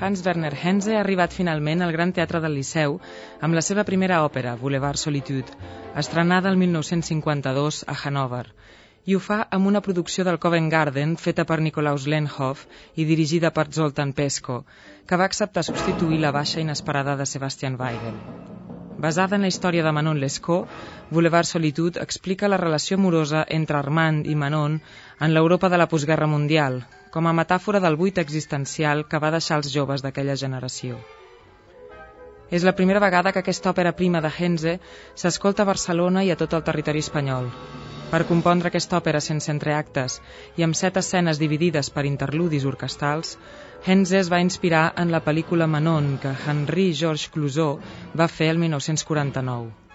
Hans Werner Henze ha arribat finalment al Gran Teatre del Liceu amb la seva primera òpera, Boulevard Solitude, estrenada el 1952 a Hannover, i ho fa amb una producció del Covent Garden feta per Nikolaus Lenhoff i dirigida per Zoltan Pesko, que va acceptar substituir la baixa inesperada de Sebastian Weigel. Basada en la història de Manon Lescaut, Boulevard Solitude explica la relació amorosa entre Armand i Manon en l'Europa de la postguerra mundial, com a metàfora del buit existencial que va deixar els joves d'aquella generació. És la primera vegada que aquesta òpera prima de Henze s'escolta a Barcelona i a tot el territori espanyol. Per compondre aquesta òpera sense entreactes i amb set escenes dividides per interludis orquestals, Henze es va inspirar en la pel·lícula Manon que Henri Georges Clouzot va fer el 1949.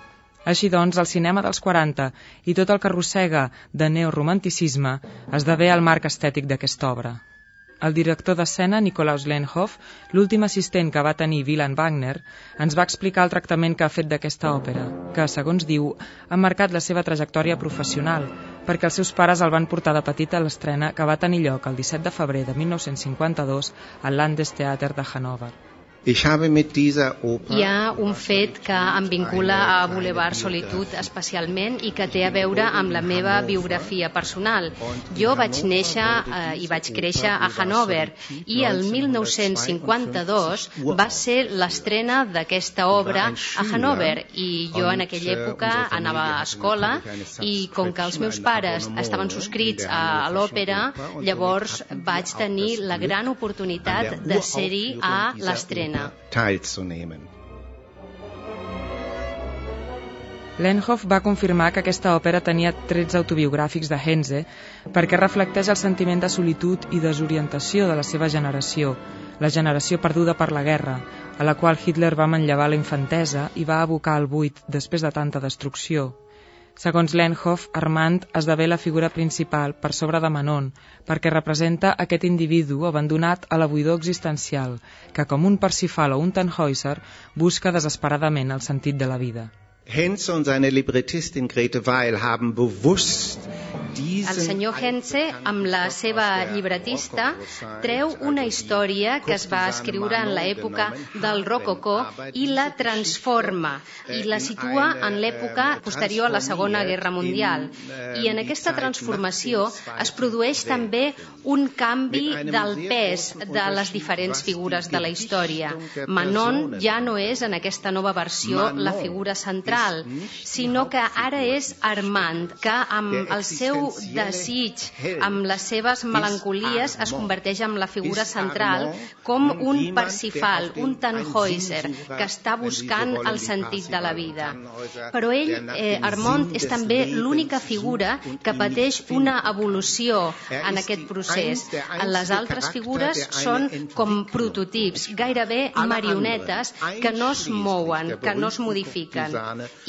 Així doncs, el cinema dels 40 i tot el que arrossega de neoromanticisme esdevé el marc estètic d'aquesta obra. El director d'escena, Nikolaus Lenhoff, l'últim assistent que va tenir Wieland Wagner, ens va explicar el tractament que ha fet d'aquesta òpera, que, segons diu, ha marcat la seva trajectòria professional, perquè els seus pares el van portar de petit a l'estrena que va tenir lloc el 17 de febrer de 1952 al Landestheater de Hannover. Hi ha un fet que em vincula a Boulevard Solitud especialment i que té a veure amb la meva biografia personal. Jo vaig néixer eh, i vaig créixer a Hannover i el 1952 va ser l'estrena d'aquesta obra a Hannover i jo en aquella època anava a escola i com que els meus pares estaven subscrits a, a l'òpera, llavors vaig tenir la gran oportunitat de ser-hi a l'estrena. Teilzunehmen. Lenhoff va confirmar que aquesta òpera tenia trets autobiogràfics de Henze perquè reflecteix el sentiment de solitud i desorientació de la seva generació, la generació perduda per la guerra, a la qual Hitler va manllevar la infantesa i va abocar al buit després de tanta destrucció. Segons Lenhoff, Armand esdevé la figura principal per sobre de Manon, perquè representa aquest individu abandonat a la buidor existencial, que com un Parsifal o un Tannhäuser busca desesperadament el sentit de la vida. Henze und seine Librettistin Grete Weil haben bewusst El senyor Henze, amb la seva llibretista, treu una història que es va escriure en l'època del rococó i la transforma i la situa en l'època posterior a la Segona Guerra Mundial. I en aquesta transformació es produeix també un canvi del pes de les diferents figures de la història. Manon ja no és en aquesta nova versió la figura central, sinó que ara és Armand, que amb el seu desig, amb les seves melancolies, es converteix en la figura central com un Parsifal, un Tannhäuser, que està buscant el sentit de la vida. Però ell, eh, Armand, és també l'única figura que pateix una evolució en aquest procés. Les altres figures són com prototips, gairebé marionetes que no es mouen, que no es modifiquen.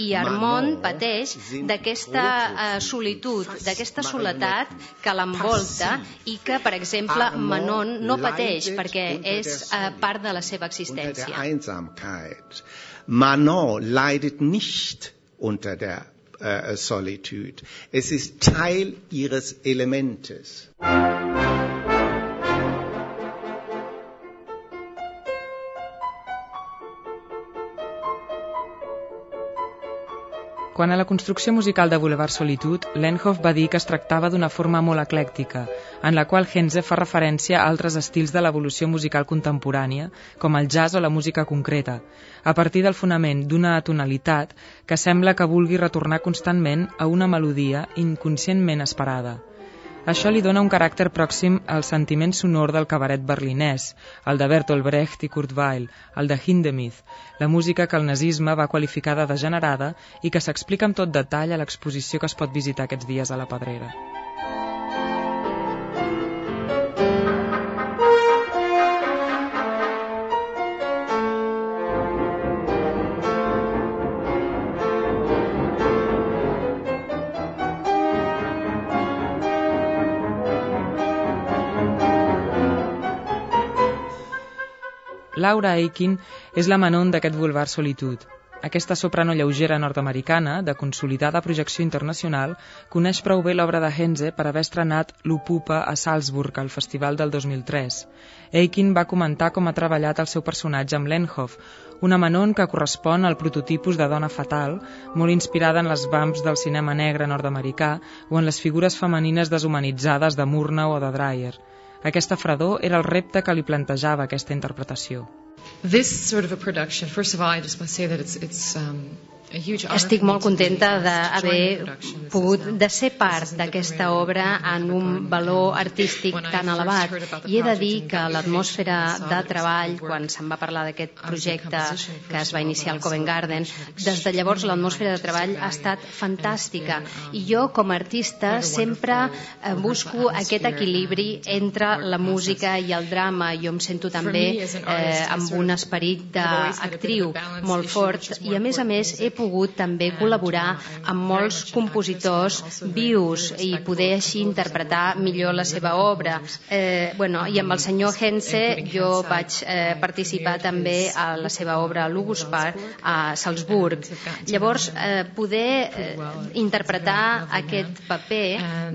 I Armand pateix d'aquesta eh, solitud, d'aquesta soledat que l'envolta i que, per exemple, Manon no pateix perquè és eh, part de la seva existència. Manon leidet nicht unter der äh, Solitude. Es ist Teil ihres Elementes. Quan a la construcció musical de Boulevard Solitude, Lenhoff va dir que es tractava d'una forma molt eclèctica, en la qual Henze fa referència a altres estils de l'evolució musical contemporània, com el jazz o la música concreta, a partir del fonament d'una atonalitat que sembla que vulgui retornar constantment a una melodia inconscientment esperada. Això li dona un caràcter pròxim al sentiment sonor del cabaret berlinès, el de Bertolt Brecht i Kurt Weill, el de Hindemith, la música que el nazisme va qualificar de degenerada i que s'explica amb tot detall a l'exposició que es pot visitar aquests dies a la Pedrera. Laura Aikin és la Manon d'aquest Boulevard Solitud. Aquesta soprano lleugera nord-americana, de consolidada projecció internacional, coneix prou bé l'obra de Henze per haver estrenat L'Upupa a Salzburg al festival del 2003. Aikin va comentar com ha treballat el seu personatge amb Lenhoff, una Manon que correspon al prototipus de dona fatal, molt inspirada en les vamps del cinema negre nord-americà o en les figures femenines deshumanitzades de Murnau o de Dreyer. Aquesta fredor era el repte que li plantejava aquesta interpretació. This sort of a production, first of all, I just want to say that it's, it's um, estic molt contenta d'haver pogut de ser part d'aquesta obra en un valor artístic tan elevat. i he de dir que l'atmosfera de treball quan se'n va parlar d'aquest projecte que es va iniciar al Covent Garden des de llavors l'atmosfera de treball ha estat fantàstica. I jo com a artista sempre eh, busco aquest equilibri entre la música i el drama. Jo em sento també eh, amb un esperit d'actriu molt fort. i a més a més he pogut també col·laborar amb molts compositors vius i poder així interpretar millor la seva obra. Eh, bueno, I amb el senyor Hense jo vaig eh, participar també a la seva obra Luguspar a Salzburg. Llavors, eh, poder eh, interpretar aquest paper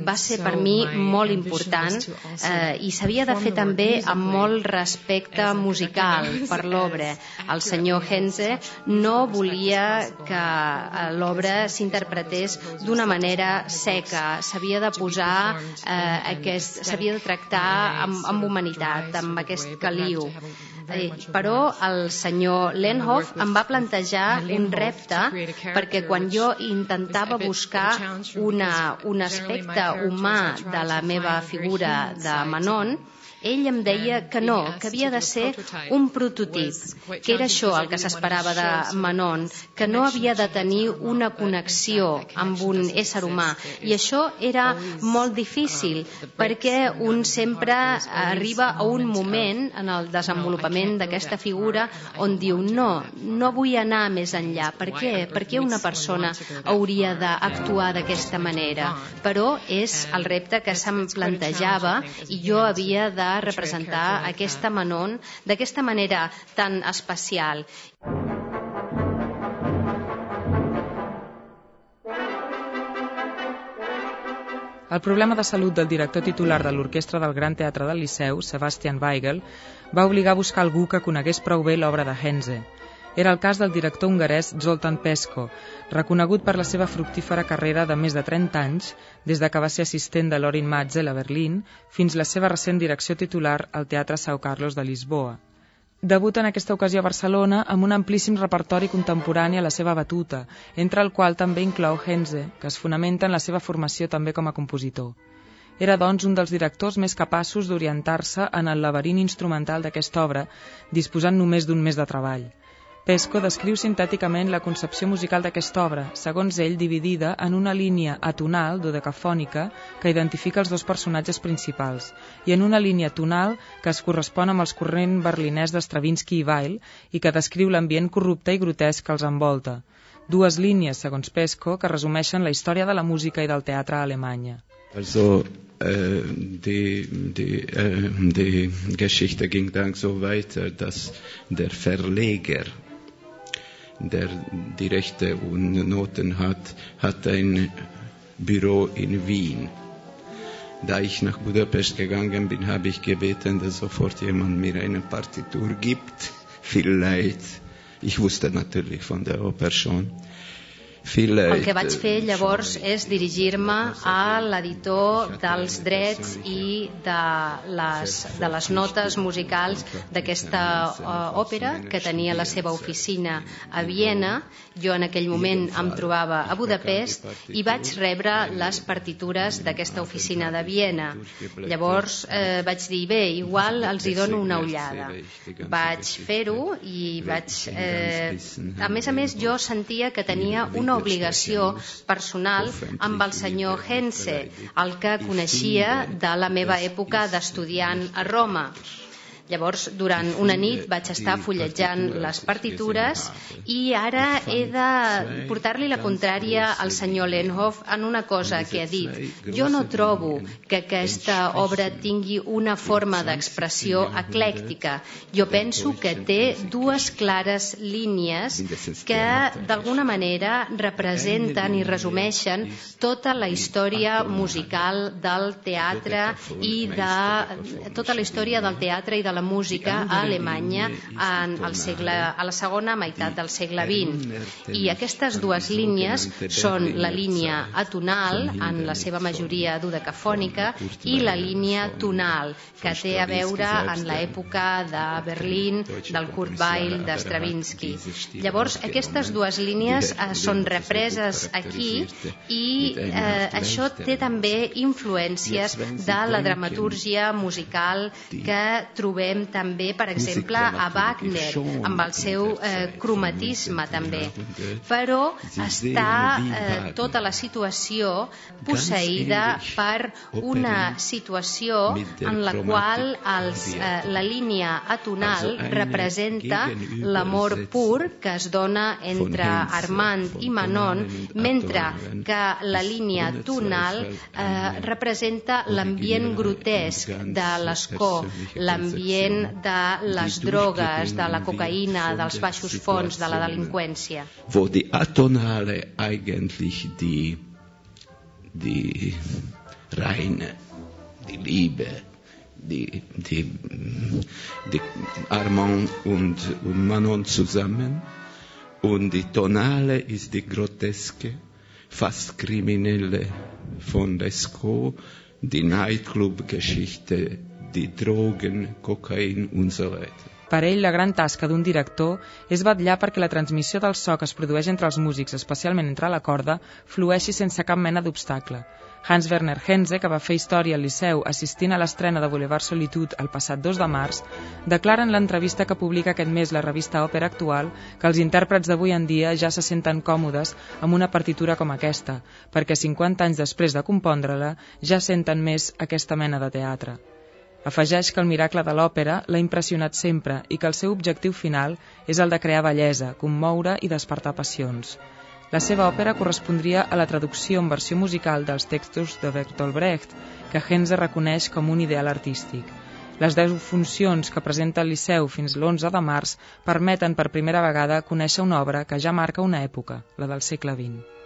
va ser per mi molt important eh, i s'havia de fer també amb molt respecte musical per l'obra. El senyor Hense no volia que que l'obra s'interpretés d'una manera seca, s'havia de posar eh, aquest, s'havia de tractar amb, amb humanitat, amb aquest caliu. Eh, però el senyor Lenhoff em va plantejar un repte perquè quan jo intentava buscar una, un aspecte humà de la meva figura de Manon, ell em deia que no, que havia de ser un prototip, que era això el que s'esperava de Manon, que no havia de tenir una connexió amb un ésser humà. I això era molt difícil, perquè un sempre arriba a un moment en el desenvolupament d'aquesta figura on diu no, no vull anar més enllà. Per què? Per què una persona hauria d'actuar d'aquesta manera? Però és el repte que se'm plantejava i jo havia de representar aquesta Manon d'aquesta manera tan especial. El problema de salut del director titular de l'orquestra del Gran Teatre del Liceu, Sebastian Weigel, va obligar a buscar algú que conegués prou bé l'obra de Henze. Era el cas del director hongarès Zoltan Pesko, reconegut per la seva fructífera carrera de més de 30 anys, des de que va ser assistent de Lorin Matzel a Berlín fins la seva recent direcció titular al Teatre São Carlos de Lisboa. Debuta en aquesta ocasió a Barcelona amb un amplíssim repertori contemporani a la seva batuta, entre el qual també inclou Henze, que es fonamenta en la seva formació també com a compositor. Era, doncs, un dels directors més capaços d'orientar-se en el laberint instrumental d'aquesta obra, disposant només d'un mes de treball. Pesco descriu sintèticament la concepció musical d'aquesta obra, segons ell dividida en una línia atonal, dodecafònica, que identifica els dos personatges principals, i en una línia tonal que es correspon amb els corrent berlinès d'Estravinsky i Weil i que descriu l'ambient corrupte i grotesc que els envolta. Dues línies, segons Pesco, que resumeixen la història de la música i del teatre a Alemanya. Also äh, die, die, äh, die Geschichte ging dann so weiter, dass der Verleger der die Rechte und Noten hat, hat ein Büro in Wien. Da ich nach Budapest gegangen bin, habe ich gebeten, dass sofort jemand mir eine Partitur gibt. Vielleicht. Ich wusste natürlich von der Oper schon. El que vaig fer llavors és dirigir-me a l'editor dels drets i de les, de les notes musicals d'aquesta uh, òpera, que tenia la seva oficina a Viena. Jo en aquell moment em trobava a Budapest i vaig rebre les partitures d'aquesta oficina de Viena. Llavors eh, vaig dir, bé, igual els hi dono una ullada. Vaig fer-ho i vaig... Eh, a més a més, jo sentia que tenia una obligació personal amb el senyor Hense, el que coneixia de la meva època d'estudiant a Roma. Llavors, durant una nit vaig estar fullejant les partitures i ara he de portar-li la contrària al senyor Lenhoff en una cosa que ha dit. Jo no trobo que aquesta obra tingui una forma d'expressió eclèctica. Jo penso que té dues clares línies que d'alguna manera representen i resumeixen tota la història musical del teatre i de tota la història del teatre i de la la música a Alemanya en el segle, a la segona meitat del segle XX. I aquestes dues línies són la línia atonal, en la seva majoria dodecafònica, i la línia tonal, que té a veure en l'època de Berlín, del Kurt Weill, de Stravinsky. Llavors, aquestes dues línies eh, són represes aquí i eh, això té també influències de la dramatúrgia musical que trobem trobem també, per exemple, a Wagner, amb el seu eh, cromatisme també. Però està eh, tota la situació posseïda per una situació en la qual els, eh, la línia atonal representa l'amor pur que es dona entre Armand i Manon, mentre que la línia tonal eh, representa l'ambient grotesc de l'escó, l'ambient ambient de les drogues, de la cocaïna, dels baixos fons, de la delinqüència. Wo die Atonale eigentlich die, die reine, die Liebe, die, die, die Armand und, und Manon zusammen? Und die Tonale ist die groteske, fast kriminelle von Lescaut, die Nightclub-Geschichte die Drogen, Kokain und so weiter. Per ell, la gran tasca d'un director és vetllar perquè la transmissió del so que es produeix entre els músics, especialment entre la corda, flueixi sense cap mena d'obstacle. Hans Werner Henze, que va fer història al Liceu assistint a l'estrena de Boulevard Solitude el passat 2 de març, declara en l'entrevista que publica aquest mes la revista Òpera Actual que els intèrprets d'avui en dia ja se senten còmodes amb una partitura com aquesta, perquè 50 anys després de compondre-la ja senten més aquesta mena de teatre. Afegeix que el miracle de l'òpera l'ha impressionat sempre i que el seu objectiu final és el de crear bellesa, commoure i despertar passions. La seva òpera correspondria a la traducció en versió musical dels textos de Bertolt Brecht, que Henze reconeix com un ideal artístic. Les 10 funcions que presenta el Liceu fins l'11 de març permeten per primera vegada conèixer una obra que ja marca una època, la del segle XX.